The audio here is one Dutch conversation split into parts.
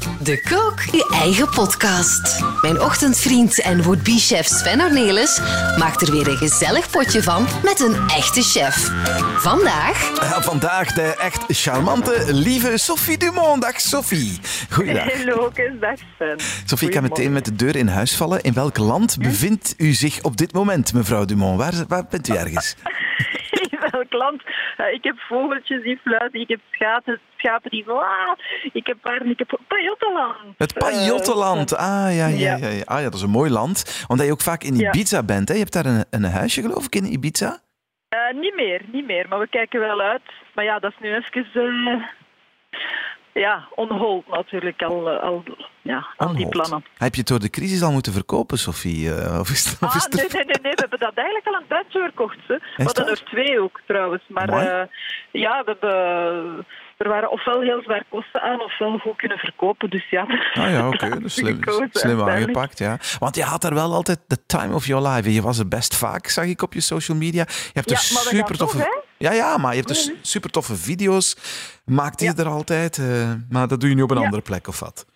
De Kook, je eigen podcast. Mijn ochtendvriend en would-be-chef Sven Ornelis maakt er weer een gezellig potje van met een echte chef. Vandaag... Ja, vandaag de echt charmante, lieve Sophie Dumont. Dag Sophie. Goeiedag. Hallo, dag Sven. Sophie, ik kan meteen met de deur in huis vallen. In welk land bevindt u zich op dit moment, mevrouw Dumont? Waar, waar bent u ergens? Land? Uh, ik heb vogeltjes die fluiten, ik heb schapen, schapen die waaah, ik heb paarden, ik heb Pajottenland. Het Pajottenland, ah ja, ja, ja. ja. Ah, ja, dat is een mooi land. Omdat je ook vaak in Ibiza bent. Hè? Je hebt daar een, een huisje, geloof ik, in Ibiza? Uh, niet meer, niet meer. Maar we kijken wel uit. Maar ja, dat is nu even... Uh, ja, onhold natuurlijk, al, al, ja, al die plannen. Heb je het door de crisis al moeten verkopen, Sophie? Uh, of is, of is ah, nee, nee, nee, nee, we hebben dat eigenlijk al een tijdje verkocht. Hè. We hadden er twee ook, trouwens. Maar uh, ja, we hebben er waren ofwel heel zwaar kosten aan, ofwel goed kunnen verkopen. Dus ja, ah ja, oké. Okay. slim, slim aangepakt, ja. Want je had er wel altijd the time of your life. Je was er best vaak, zag ik op je social media. Je hebt ja, er super toffe... Ja, ja, maar je hebt dus super toffe video's. Maakte je er altijd. Uh, maar dat doe je nu op een andere plek, of wat?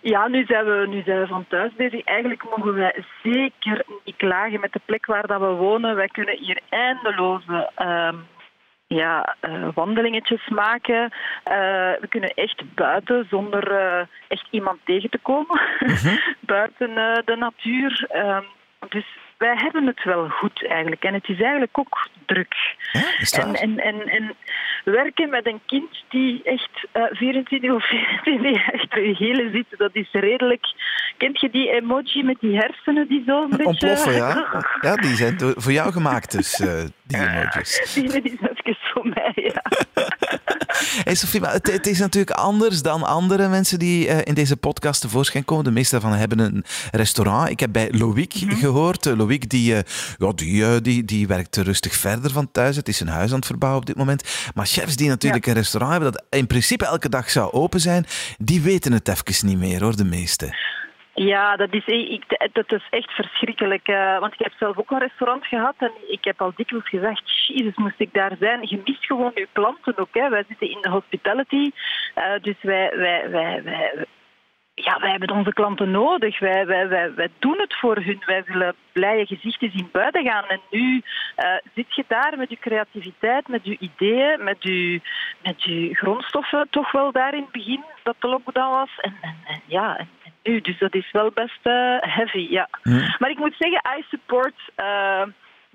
Ja, nu zijn, we, nu zijn we van thuis bezig. Eigenlijk mogen wij zeker niet klagen met de plek waar dat we wonen. Wij kunnen hier eindeloze um, ja, uh, wandelingetjes maken. Uh, we kunnen echt buiten zonder uh, echt iemand tegen te komen. -huh. buiten de natuur. Um, dus wij hebben het wel goed eigenlijk. En het is eigenlijk ook druk. Ja, en, en, en, en, werken met een kind die echt uh, 24 of 24 achter je hielen zit, dat is redelijk... Kent je die emoji met die hersenen die zo een beetje... Ontploffen, ja. Ja, die zijn voor jou gemaakt dus, uh, die emojis. Die is even voor mij, ja. Hey Sophie, maar het, het, is natuurlijk anders dan andere mensen die uh, in deze podcast tevoorschijn komen. De meeste daarvan hebben een restaurant. Ik heb bij Loïc mm -hmm. gehoord. Uh, Loïc die, uh, ja, die, die, die werkt rustig verder van thuis. Het is een huis aan het verbouwen op dit moment. Maar chefs die natuurlijk ja. een restaurant hebben dat in principe elke dag zou open zijn, die weten het even niet meer hoor, de meeste. Ja, dat is, ik, dat is echt verschrikkelijk. Uh, want ik heb zelf ook een restaurant gehad en ik heb al dikwijls gezegd, jezus, moest ik daar zijn? Je mist gewoon je klanten ook. Hè. Wij zitten in de hospitality, uh, dus wij, wij, wij, wij, ja, wij hebben onze klanten nodig. Wij, wij, wij, wij doen het voor hun. Wij willen blije gezichten zien buiten gaan. En nu zit je daar met je creativiteit, met je ideeën, met je, met je grondstoffen toch wel daar in het begin dat de lockdown was. En, en, en ja, nu. Dus dat is wel best uh, heavy, ja. Maar ik moet zeggen, I support... Uh,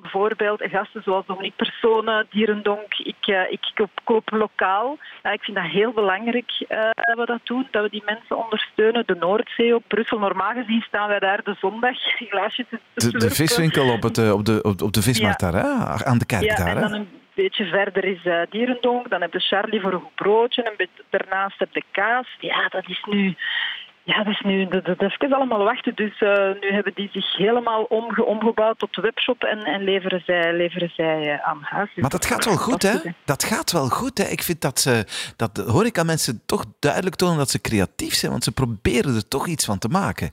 bijvoorbeeld gasten zoals Dominique Personen, Dierendonk. Ik, uh, ik koop, koop lokaal. Ik vind dat heel belangrijk dat we dat doen, dat we die mensen ondersteunen. De Noordzee op Brussel. Normaal gezien staan wij daar de zondag glaasjes te de, de viswinkel op, het, op, de, op, de vismarkt ja. daar, hè? aan de kerk ja, daar. En dan een beetje verder is uh, Dierendonk. Dan heb je Charlie voor een goed broodje. En daarnaast heb je kaas. Ja, dat is nu... Ja, dat is nu dat, dat is allemaal wachten. Dus uh, nu hebben die zich helemaal omge, omgebouwd tot webshop en, en leveren zij, leveren zij uh, aan huis. Dus maar dat gaat wel goed, hè? Dat gaat wel goed, hè? Ik vind dat ze, dat hoor ik aan mensen toch duidelijk tonen dat ze creatief zijn, want ze proberen er toch iets van te maken.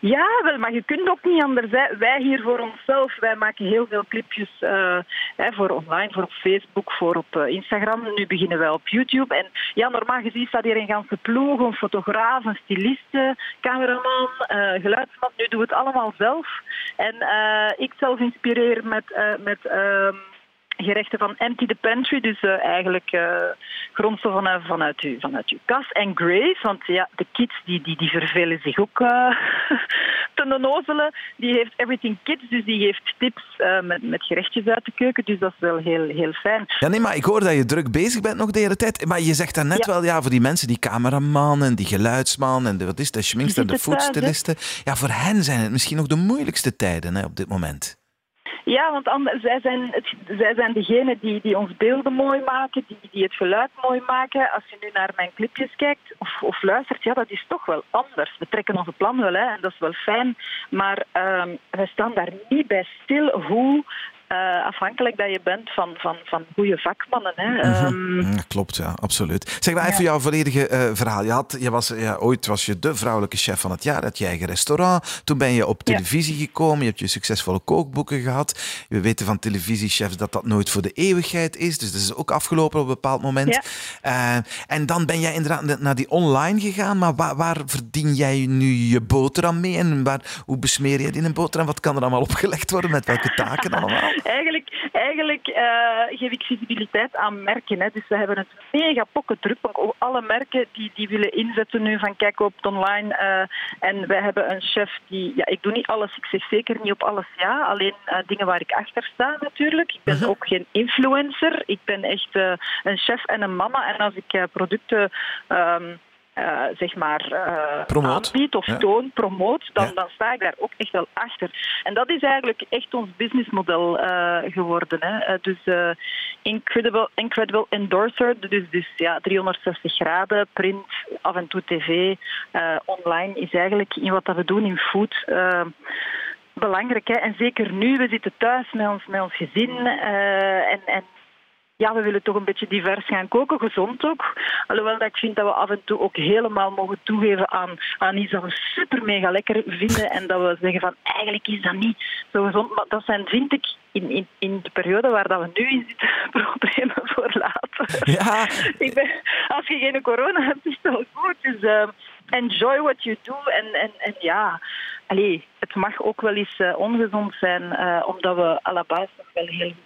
Ja, wel, maar je kunt ook niet anders. Hè. Wij hier voor onszelf, wij maken heel veel clipjes uh, hè, voor online, voor op Facebook, voor op uh, Instagram. Nu beginnen wij op YouTube. En ja, normaal gezien staat hier een ganse ploeg, een fotograaf, een styliste, cameraman, uh, geluidsman. Nu doen we het allemaal zelf. En ik zelf inspireer met... met um, gerechten van Empty the Pantry, dus uh, eigenlijk uh, grondstoffen vanuit, vanuit, uw, vanuit uw kas. En Grace, want ja, de kids die, die, die vervelen zich ook uh, te nozelen. Die heeft Everything Kids, dus die geeft tips met, met gerechtjes uit de keuken. Dus dat is wel heel, heel fijn. Ja, nee, maar ik hoor dat je druk bezig bent nog de hele tijd. Maar je zegt daar net ja. wel, ja, voor die mensen, die cameraman en die geluidsman en de, wat is de schminkster, de foodstylisten. Ja, voor hen zijn het misschien nog de moeilijkste tijden hè, op dit moment. Ja, want anders, zij, zijn het, zij zijn degene die, die ons beelden mooi maken, die, die het geluid mooi maken. Als je nu naar mijn clipjes kijkt of, of luistert, ja, dat is toch wel anders. We trekken onze plan wel, hè, en dat is wel fijn. Maar um, we staan daar niet bij stil hoe afhankelijk dat je bent van, van, van goede vakmannen. Hè. Mm -hmm. klopt, ja, absoluut. Zeg maar even jouw volledige verhaal. Je, had, je was, ja, ooit was je de vrouwelijke chef van het jaar, had je eigen restaurant. Toen ben je op televisie gekomen, je hebt je succesvolle kookboeken gehad. We weten van televisiechefs dat dat nooit voor de eeuwigheid is, dus dat is ook afgelopen op een bepaald moment. en dan ben jij inderdaad naar die online gegaan, maar waar, waar verdien jij nu je boterham mee en waar, hoe besmeer je die in een boterham? Wat kan er allemaal opgelegd worden? Met welke taken allemaal? Eigenlijk eigenlijk uh, geef ik visibiliteit aan merken. Hè. Dus we hebben het mega pokken druk. Alle merken die, die willen inzetten nu van kijk op het online. Uh, en wij hebben een chef die... Ja, ik doe niet alles. Ik zeg zeker niet op alles ja. Alleen uh, dingen waar ik achter sta natuurlijk. Ik ben ook geen influencer. Ik ben echt een chef en een mama. En als ik producten... Um, uh, zeg maar uh, aanbiedt of ja. toon, promoot, dan, ja. dan sta ik daar ook echt wel achter. En dat is eigenlijk echt ons businessmodel uh, geworden. Hè. dus incredible, incredible endorser, dus, dus ja, 360 graden, print, af en toe tv, online, is eigenlijk in wat dat we doen in food belangrijk. Hè? En zeker nu, we zitten thuis met ons, met ons gezin uh, en, en ja, we willen toch een beetje divers gaan koken, gezond ook. Alhoewel dat ik vind dat we af en toe ook helemaal mogen toegeven aan, aan iets dat we super mega lekker vinden en dat we zeggen van eigenlijk is dat niet zo gezond. Maar dat zijn, vind ik, in, in, in de periode waar dat we nu in zitten, problemen voor later. Ja. ik ben, als je geen corona hebt, is het wel goed. Dus uh, enjoy what you do en, en, en ja... Allee, het mag ook wel eens uh, ongezond zijn, uh, omdat we à la base nog wel heel goed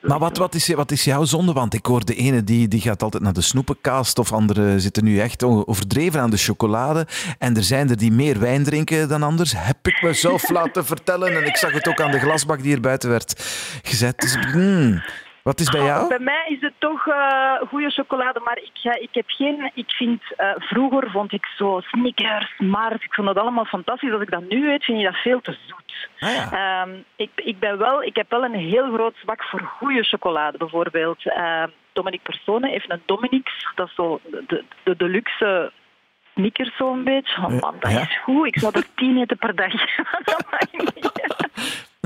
Maar wat, wat, is, wat is jouw zonde? Want ik hoor de ene die, die gaat altijd naar de snoepenkast of anderen zitten nu echt overdreven aan de chocolade. En er zijn er die meer wijn drinken dan anders. Heb ik mezelf laten vertellen. En ik zag het ook aan de glasbak die hier buiten werd gezet. Dus, hmm. Wat is bij jou? Bij mij is het toch uh, goede chocolade, maar ik, ja, ik heb geen. Ik vind uh, vroeger vond ik zo Snickers, Mars, ik vond dat allemaal fantastisch. Als ik dat nu weet, vind je dat veel te zoet. Ah, ja. um, ik, ik, ben wel, ik heb wel een heel groot zwak voor goede chocolade, bijvoorbeeld. Uh, Dominique Persone heeft een Dominique, dat is zo de, de, de luxe Snickers zo'n beetje. Oh man, dat is goed. Ik zou er tien eten per dag.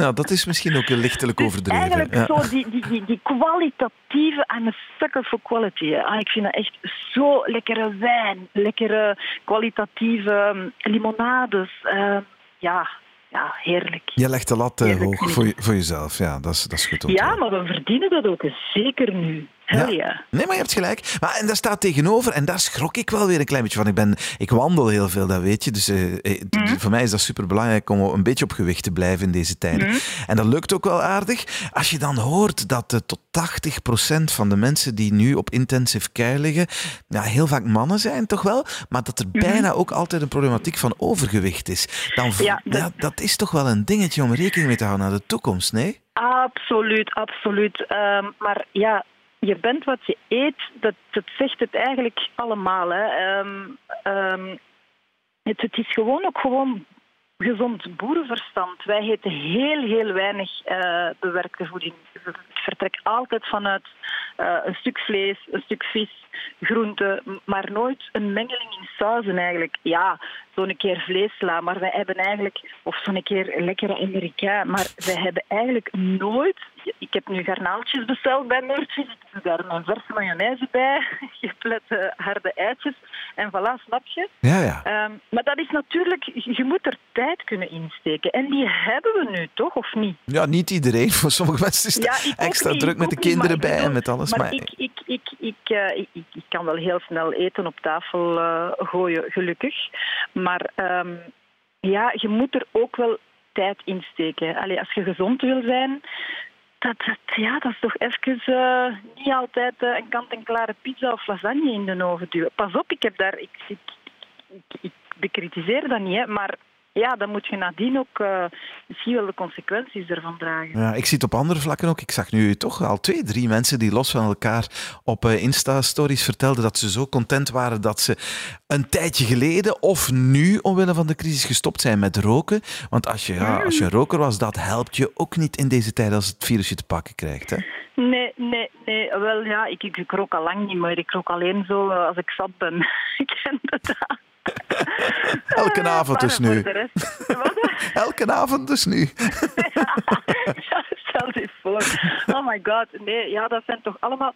Nou, dat is misschien ook lichtelijk overdreven. Eigenlijk ja. zo die, die, die, die kwalitatieve, I'm a sucker for quality. Ah, ik vind dat echt zo lekkere wijn, lekkere kwalitatieve um, limonades. Uh, ja, ja, heerlijk. Je legt de lat uh, hoog voor, je, voor jezelf, ja, dat is, dat is goed. Ja, maar we verdienen dat ook, zeker nu. Ja. ja. Nee, maar je hebt gelijk. Maar, en daar staat tegenover, en daar schrok ik wel weer een klein beetje van. Ik, ben, ik wandel heel veel, dat weet je. Dus uh, mm. voor mij is dat super belangrijk om een beetje op gewicht te blijven in deze tijden. Mm. En dat lukt ook wel aardig. Als je dan hoort dat uh, tot 80% van de mensen die nu op intensive care liggen, ja, heel vaak mannen zijn, toch wel? Maar dat er mm. bijna ook altijd een problematiek van overgewicht is. Dan, ja, dat... Ja, dat is toch wel een dingetje om rekening mee te houden naar de toekomst, nee? Absoluut, absoluut. Um, maar ja, je bent wat je eet, dat, dat zegt het eigenlijk allemaal. Hè. Um, um, het, het, is gewoon ook gewoon gezond boerenverstand. Wij eten heel, heel weinig uh, bewerkte voeding. Het vertrekt altijd vanuit uh, een stuk vlees, een stuk vis, groente, maar nooit een mengeling in sauzen eigenlijk. Ja, zo'n keer vleesla, maar wij hebben eigenlijk, of zo'n keer lekkere Amerikaan, maar wij hebben eigenlijk nooit. Ik heb nu garnaaltjes besteld bij Noordvis, ik doe daar een verse mayonaise bij, geplette harde eitjes en voilà, snap je? Ja, ja. Um, maar dat is natuurlijk, je moet er tijd kunnen insteken en die hebben we nu toch, of niet? Ja, niet iedereen. Voor sommige mensen is het ja, extra druk met de kinderen bij en met alles. Maar, maar ik, ik, ik, ik, uh, ik, ik, kan wel heel snel eten op tafel uh, gooien, gelukkig. Maar um, ja, je moet er ook wel tijd in steken. Allee, als je gezond wil zijn, dat, dat, ja, dat is toch even uh, niet altijd uh, een kant-en-klare pizza of lasagne in de oven duwen. Pas op, ik heb daar... Ik, ik, ik, ik bekritiseer dat niet, hè, maar ja, dan moet je nadien ook uh, misschien wel de consequenties ervan dragen. Ja, ik zie het op andere vlakken ook. Ik zag nu toch al twee, drie mensen die los van elkaar op uh, Insta-stories vertelden dat ze zo content waren dat ze een tijdje geleden of nu omwille van de crisis gestopt zijn met roken. Want als je, ja, als je roker was, dat helpt je ook niet in deze tijd als het virus je te pakken krijgt. Hè? Nee, nee, nee. Wel ja, ik, ik rook al lang niet meer. Ik rook alleen zo eh, als ik zat ben. ik ken dat. Elke avond dus nu. Elke avond dus nu. ja, stel je voor. voor. Oh my god, nee, ja, dat zijn toch allemaal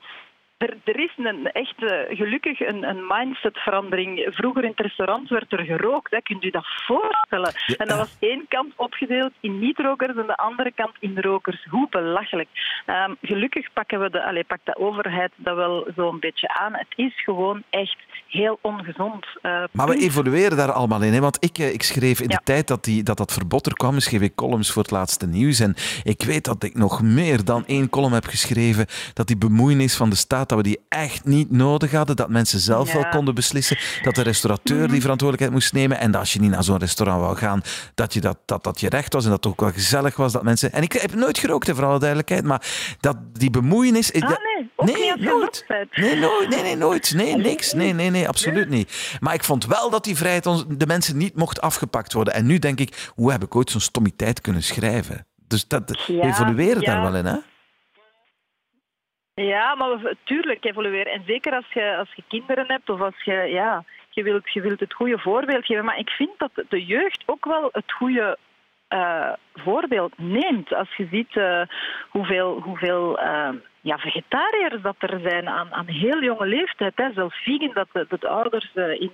er, er, is een echte, gelukkig een, een mindsetverandering. Vroeger in het restaurant werd er gerookt, hè. kunt u dat voorstellen? En dat was één kant opgedeeld in niet-rokers en de andere kant in rokers. Hoe belachelijk. Um, gelukkig pakken we de, allez, pakt de overheid dat wel zo'n beetje aan. Het is gewoon echt heel ongezond. Uh, maar we evolueren daar allemaal in. Hè? Want ik, eh, ik schreef in de tijd dat, die, dat dat verbod er kwam, schreef ik columns voor het laatste nieuws. En ik weet dat ik nog meer dan één column heb geschreven dat die bemoeienis van de staat dat we die echt niet nodig hadden. Dat mensen zelf wel konden beslissen. Dat de restaurateur die mhm. verantwoordelijkheid moest nemen. En dat als je niet naar zo'n restaurant wou gaan, dat, je dat, dat dat je recht was. En dat het ook wel gezellig was dat mensen. En ik heb nooit gerookt, voor alle duidelijkheid. Maar dat die bemoeienis. Ah, nee, nee nooit. Nee, nooit. Nee, nee, nooit. Nee, niks. Nee, nee, nee, absoluut niet. Maar ik vond wel dat die vrijheid ons, de mensen niet mocht afgepakt worden. En nu denk ik, hoe heb ik ooit zo'n stommiteit kunnen schrijven? Dus dat ja, evolueren daar wel in, hè? Ja, maar tuurlijk evolueren. En zeker als je, als je kinderen hebt of als je, ja, je, wilt, je wilt het goede voorbeeld geven. Maar ik vind dat de jeugd ook wel het goede uh, voorbeeld neemt. Als je ziet uh, hoeveel, hoeveel uh, ja, vegetariërs dat er zijn aan, aan heel jonge leeftijd. Hè. Zelfs vegan, dat de, ouders in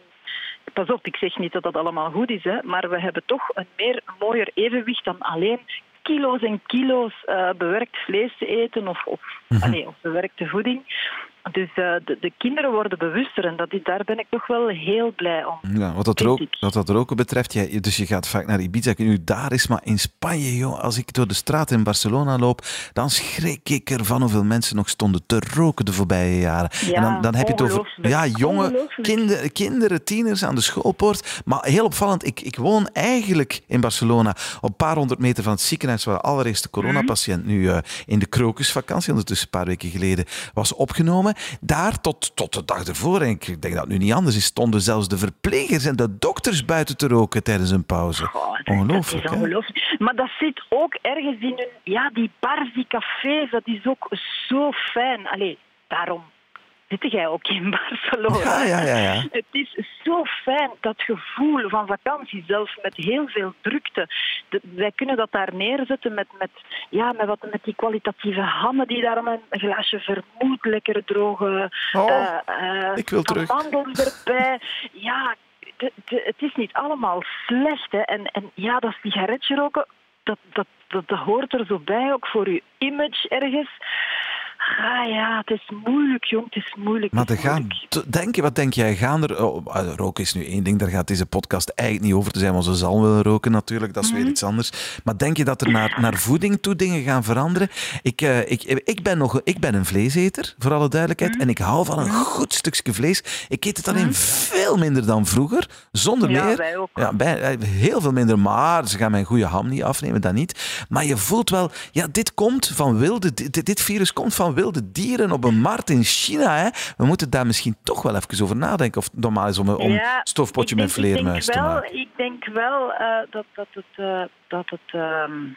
Pas op, ik zeg niet dat dat allemaal goed is, hè, maar we hebben toch een meer mooier evenwicht dan alleen kilo's en kilo's uh, bewerkt vlees te eten of, of, mm -hmm. of bewerkte voeding. Dus uh, de, de, kinderen worden bewuster en dat, daar ben ik toch wel heel blij om. Ja, wat dat, rook, wat dat roken betreft, dus je gaat vaak naar Ibiza, nu daar is, maar in Spanje, joh, als ik door de straat in Barcelona loop, dan schrik ik ervan hoeveel mensen nog stonden te roken de voorbije jaren. Ja, en dan, dan heb je het over ja, jonge kinderen, kinderen, tieners aan de schoolpoort. Maar heel opvallend, ik, ik woon eigenlijk in Barcelona, op een paar honderd meter van het ziekenhuis waar de allereerste coronapatiënt nu uh, in de krokusvakantie, ondertussen een paar weken geleden, was opgenomen. Daar tot, tot de dag ervoor, en ik denk dat het nu niet anders is, stonden zelfs de verplegers en de dokters buiten te roken tijdens een pauze. ongelooflijk, dat ongelooflijk. Maar dat zit ook ergens in hun... Ja, die bars, die cafés, dat is ook zo fijn. Allee, daarom zit jij ook in Barcelona. Ja, ja, ja, ja. Het is zo fijn, dat gevoel van vakantie, zelfs met heel veel drukte. wij kunnen dat daar neerzetten met, met, ja, met, wat, met die kwalitatieve hammen die daar een glaasje vermoed, lekker droge oh, uh, ik wil terug. erbij. Ja, het is niet allemaal slecht. Hè. En, en ja, dat sigaretje roken, dat, dat, dat, dat hoort er zo bij, ook voor je image ergens. Ah ja, het is moeilijk, jong. Het is moeilijk. Maar er gaan, denk, wat denk jij? Gaan er, oh, ah, roken is nu één ding, daar gaat deze podcast eigenlijk niet over te zijn, want ze zal willen roken natuurlijk, dat is weer mhm. iets anders. Maar denk je dat er naar, naar voeding toe dingen gaan veranderen? Ik, uh, ik, ik, ben nog, ik ben een vleeseter, voor alle duidelijkheid, mhm. en ik hou van een mhm. goed stukje vlees. Ik eet het alleen veel minder dan vroeger, zonder ja, meer. Wij ook. Ja, bij, eh, heel veel minder, maar ze gaan mijn goede ham niet afnemen, dat niet. Maar je voelt wel, ja, dit komt van wilde, dit, dit virus komt van wilde dieren op een markt in China. Hè? We moeten daar misschien toch wel even over nadenken. Of het normaal is om een ja, stofpotje met vleermuis te maken. Ik denk wel uh, dat, dat het... Uh, dat het um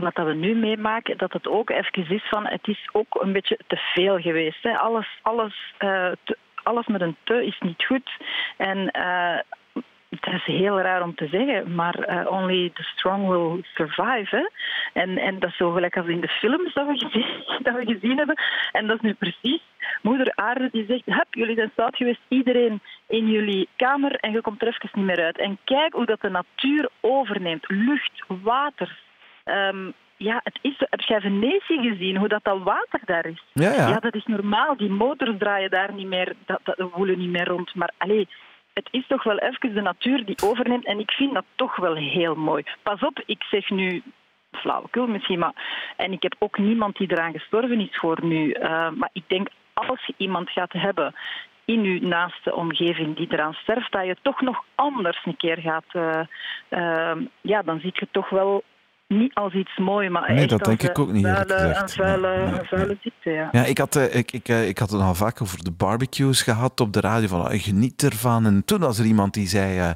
wat dat we nu meemaken, dat het ook even is van, het is ook een beetje te veel geweest. Hè. Alles, alles, uh, te, alles met een te is niet goed. En uh, dat is heel raar om te zeggen, maar uh, only the strong will survive. Hè? En, en dat is zo gelijk als in de films dat we, gezien, dat we gezien hebben. En dat is nu precies moeder aarde die zegt, heb jullie zijn stout geweest, iedereen in jullie kamer en je komt er even niet meer uit. En kijk hoe dat de natuur overneemt. Lucht, water, um, ja, het is, heb jij Venetië gezien, hoe dat, dat water daar is? Ja, ja. ja, dat is normaal. Die motors draaien daar niet meer, dat, dat woelen niet meer rond. Maar allez, het is toch wel even de natuur die overneemt. En ik vind dat toch wel heel mooi. Pas op, ik zeg nu flauwekul misschien, maar... En ik heb ook niemand die eraan gestorven is voor nu. Uh, maar ik denk, als je iemand gaat hebben in je naaste omgeving die eraan sterft, dat je toch nog anders een keer gaat... Uh, uh, ja, dan zie je toch wel niet als iets moois, maar nee, echt dat denk als ik ook niet. Vuile, een vuile, nee, vuile ziekte, ja. ja ik, had, uh, ik, ik, uh, ik had het al vaak over de barbecues gehad op de radio, van geniet ervan. En toen was er iemand die zei,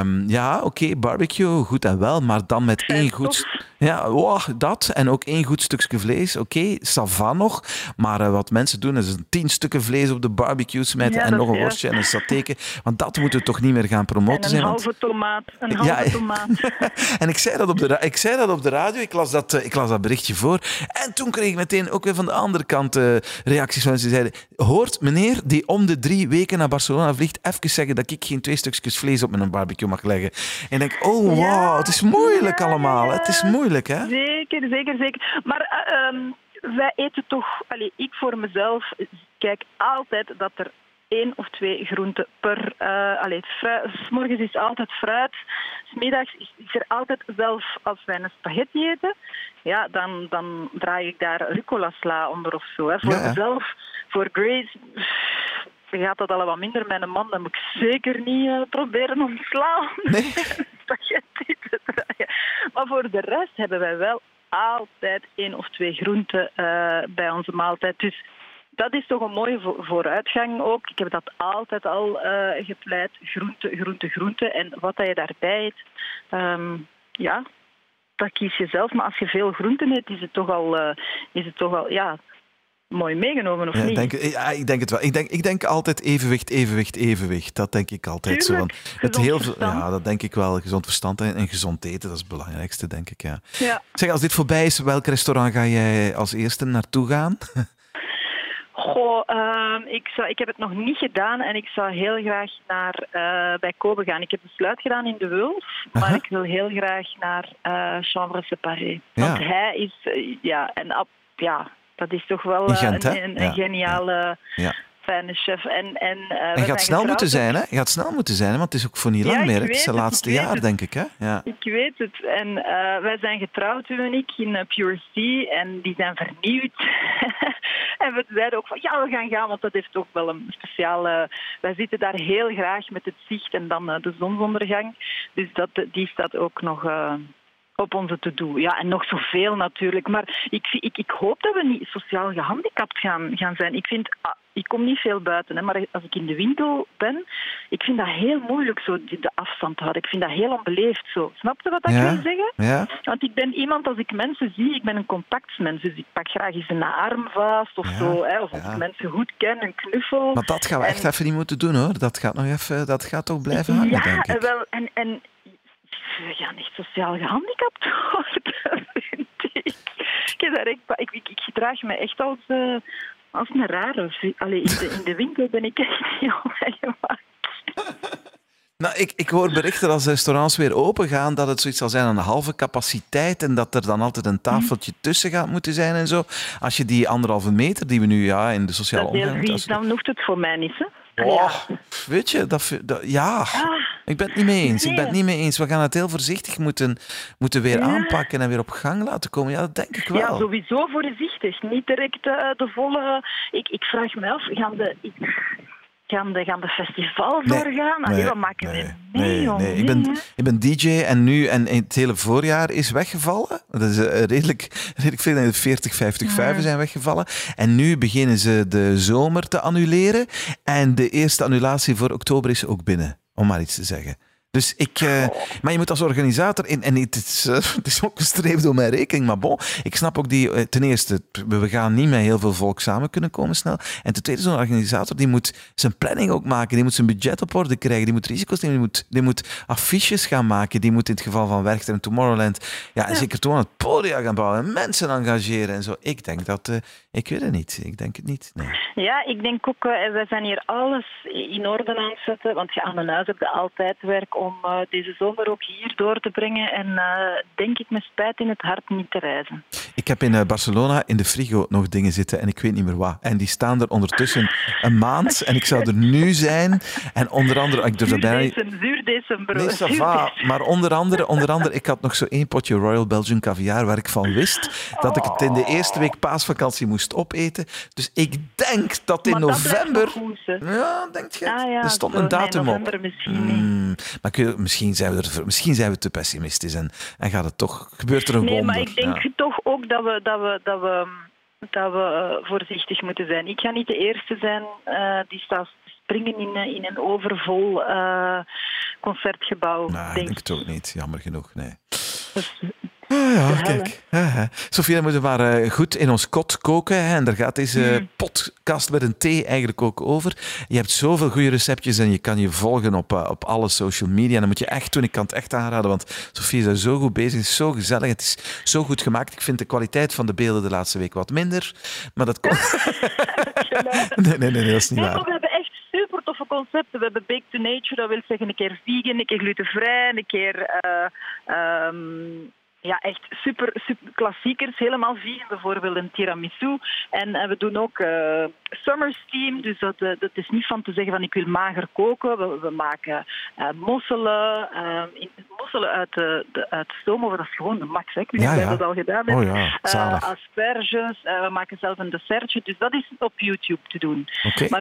um, ja, oké, okay, barbecue, goed en wel, maar dan met één goed... Ja, wow, dat. En ook één goed stukje vlees. Oké, okay, savan nog. Maar uh, wat mensen doen, is een tien stukken vlees op de barbecue smijten Ja, en nog een worstje en een satéke. Want dat moeten we toch niet meer gaan promoten En een zijn. want- halve tomaat. Een halve Ja, tomaat. en ik zei, dat op de, ra- ik zei dat op de radio, ik las dat, eh, ik las dat berichtje voor. En toen kreeg ik meteen ook weer van de andere kant eh, reacties van mensen die zeiden... Hoort meneer die om de drie weken naar Barcelona vliegt, even zeggen dat ik geen twee stukjes vlees op mijn barbecue mag leggen. En ik denk, oh wow, het is moeilijk allemaal. Het is moeilijk, hè? Zeker, zeker, zeker. Maar eh, ehm, wij eten toch, allee, ik voor mezelf kijk altijd dat er één of twee groenten per. eh allee, 's morgens is altijd fruit, 's middags is, is er altijd, zelf als wij een spaghetti eten, ja, dan, dan draai ik daar rucola sla onder of zo. Hè. Voor Ja, mezelf, voor Grace. Gaat dat al wat minder een man, dan moet ik zeker niet eh, proberen om sla Nee. spaghetti te draaien. Maar voor de rest hebben wij wel altijd één of twee groenten eh, bij onze maaltijd. Dus dat is toch een mooie vo- vooruitgang ook. Ik heb dat altijd al eh, gepleit. Groente, groente, groente. En wat dat je daarbij eet, ehm, ja, dat kies je zelf. Maar als je veel groenten eet, is het toch al, eh, is het toch al ja, mooi meegenomen, of Ja, ik, niet? denk, ja, ik denk het wel. Ik denk, ik denk altijd evenwicht, evenwicht, evenwicht. Dat denk ik altijd Tuurlijk, zo. Van, het heel, verstand. ja, dat denk ik wel. Gezond verstand en, en gezond eten, dat is het belangrijkste, denk ik. Ja. Ja. Zeg, als dit voorbij is, welk restaurant ga jij als eerste naartoe gaan? Goh, ehm, ik, zou, ik heb het nog niet gedaan en ik zou heel graag naar eh, bij Kobe gaan. Ik heb besluit gedaan in de Wulf, maar ik wil heel graag naar eh Chambre Séparée. Want hij is, eh, ja, en ja, dat is toch wel Gent, een, een, Ja, een geniale, Ja. Fijne chef. En, en, eh, En je snel moeten getrouwd zijn, hè? Je gaat snel moeten zijn, hè? Want het is ook voor niet lang meer. Het is het laatste jaar, het. denk ik, hè? Ja. Ik weet het. En eh, wij zijn getrouwd, u en ik, in eh, Pure Sea. En die zijn vernieuwd. en we zeiden ook van, ja, we gaan gaan, want dat heeft ook wel een speciale... Wij zitten daar heel graag met het zicht en dan de zonsondergang. Dus dat, die staat ook nog... op onze to-do. Ja, en nog zoveel natuurlijk. Maar ik, ik, ik hoop dat we niet sociaal gehandicapt gaan, gaan zijn. Ik vind, ah, ik kom niet veel buiten, hè, maar als ik in de winkel ben, ik vind dat heel moeilijk, zo de afstand houden. Ik vind dat heel onbeleefd zo. Snap je wat ik Ja. wil zeggen? Ja? Want ik ben iemand, als ik mensen zie, ik ben een contactmens. Dus ik pak graag eens een arm vast of Ja, zo. Hè, of als ik mensen goed ken, een knuffel. Maar dat gaan we echt En- even niet moeten doen, hoor. Dat gaat nog even... Dat gaat toch blijven hangen, ja, denk ik. wel, en, en we gaan echt sociaal gehandicapt worden, vind ik. Ik, ik, ik gedraag me echt als, eh, als een rare. Allee, in, de, in de winkel ben ik echt heel gemaakt. Nou, ik, ik hoor berichten als restaurants weer open gaan dat het zoiets zal zijn aan een halve capaciteit en dat er dan altijd een tafeltje tussen gaat moeten zijn en zo. Als je die anderhalve meter die we nu ja, in de sociale als- Dan hoeft het voor mij niet, hè? Oh, weet je, dat, ja, Ah, ik ben het niet mee eens. Ik ben het niet mee eens. We gaan het heel voorzichtig moeten, moeten weer Ja. aanpakken en weer op gang laten komen. Ja, dat denk ik wel. Ja, sowieso voorzichtig. Niet direct eh, de volle... Ik, ik vraag me af, gaan de, ik, gaan de, gaan de festivals Nee, doorgaan? Allee, wat maken we mee? nee, nee. Ik, ben, hè? ik ben DJ en nu en het hele voorjaar is weggevallen. Dat is eh, redelijk, redelijk veel. De 40, 50 vijven zijn weggevallen. En nu beginnen ze de zomer te annuleren. En de eerste annulatie voor oktober is ook binnen, om maar iets te zeggen. Dus ik, eh, maar je moet als organisator, in, en het is, eh, het is ook een streep door mijn rekening, maar bon, ik snap ook die, eh, ten eerste, we we gaan niet met heel veel volk samen kunnen komen snel. En ten tweede, zo'n organisator, die moet zijn planning ook maken, die moet zijn budget op orde krijgen, die moet risico's nemen, die moet, die moet affiches gaan maken, die moet in het geval van Werchter en Tomorrowland, ja, en zeker toen het podium gaan bouwen en mensen engageren en zo. Ik denk dat, ik weet het niet, ik denk het niet, nee. Ja, ik denk ook, wij zijn hier alles in orde aan het zetten. Want je aan mijn huis hebt altijd werk om eh, deze zomer ook hier door te brengen. En eh, denk ik met spijt in het hart niet te reizen. Ik heb in eh, Barcelona in de frigo nog dingen zitten en ik weet niet meer wat. En die staan er ondertussen een maand en ik zou er nu zijn. En onder andere, ik durf dat bijna niet... Nee, va. Maar onder andere, onder andere, ik had nog zo één potje Royal Belgian caviar waar ik van wist dat ik het in de eerste week paasvakantie moest opeten. Dus ik denk dat in Maar dat blijft november... Ja, denk je? Ah, ja, er stond een datum op. november misschien niet. Hmm, maar kun misschien, zijn we er, misschien zijn we te pessimistisch en, en gaat het toch, gebeurt er een Nee, wonder. maar ik denk Ja. toch ook dat we, dat we, dat we, dat we eh, voorzichtig moeten zijn. Ik ga niet de eerste zijn eh, die staat springen in, eh, in een overvol concertgebouw. Nou, ik denk denk het ook niet, jammer genoeg. Nee. Dus Oh ja, kijk. Ja, Sofie, dan moeten we maar goed in ons kot koken. Hè. En daar gaat deze mm. podcast met een thee eigenlijk ook over. Je hebt zoveel goede receptjes en je kan je volgen op, uh, op alle social media. En dan moet je echt doen. Ik kan het echt aanraden, want Sofie is daar zo goed bezig. Het is zo gezellig. Het is zo goed gemaakt. Ik vind de kwaliteit van de beelden de laatste week wat minder. Maar dat komt... nee, nee, nee, dat is niet waar. We hebben echt super toffe concepten. We hebben Bake to Nature, dat wil zeggen een keer vegan, een keer glutenvrij, een keer... Uh, um, ja, echt super, super klassiekers. Helemaal vegan, bijvoorbeeld een tiramisu. En, en we doen ook uh, summer steam. Dus dat, uh, dat is niet van te zeggen van ik wil mager koken. We, we maken uh, mosselen. In, mosselen uit, de, de, uit stoom, dat is gewoon de max. Hè. Ik weet niet ja, ja. dat al gedaan hebt. Oh, ja. asperges. we maken zelf een dessertje. Dus dat is op YouTube te doen. Okay.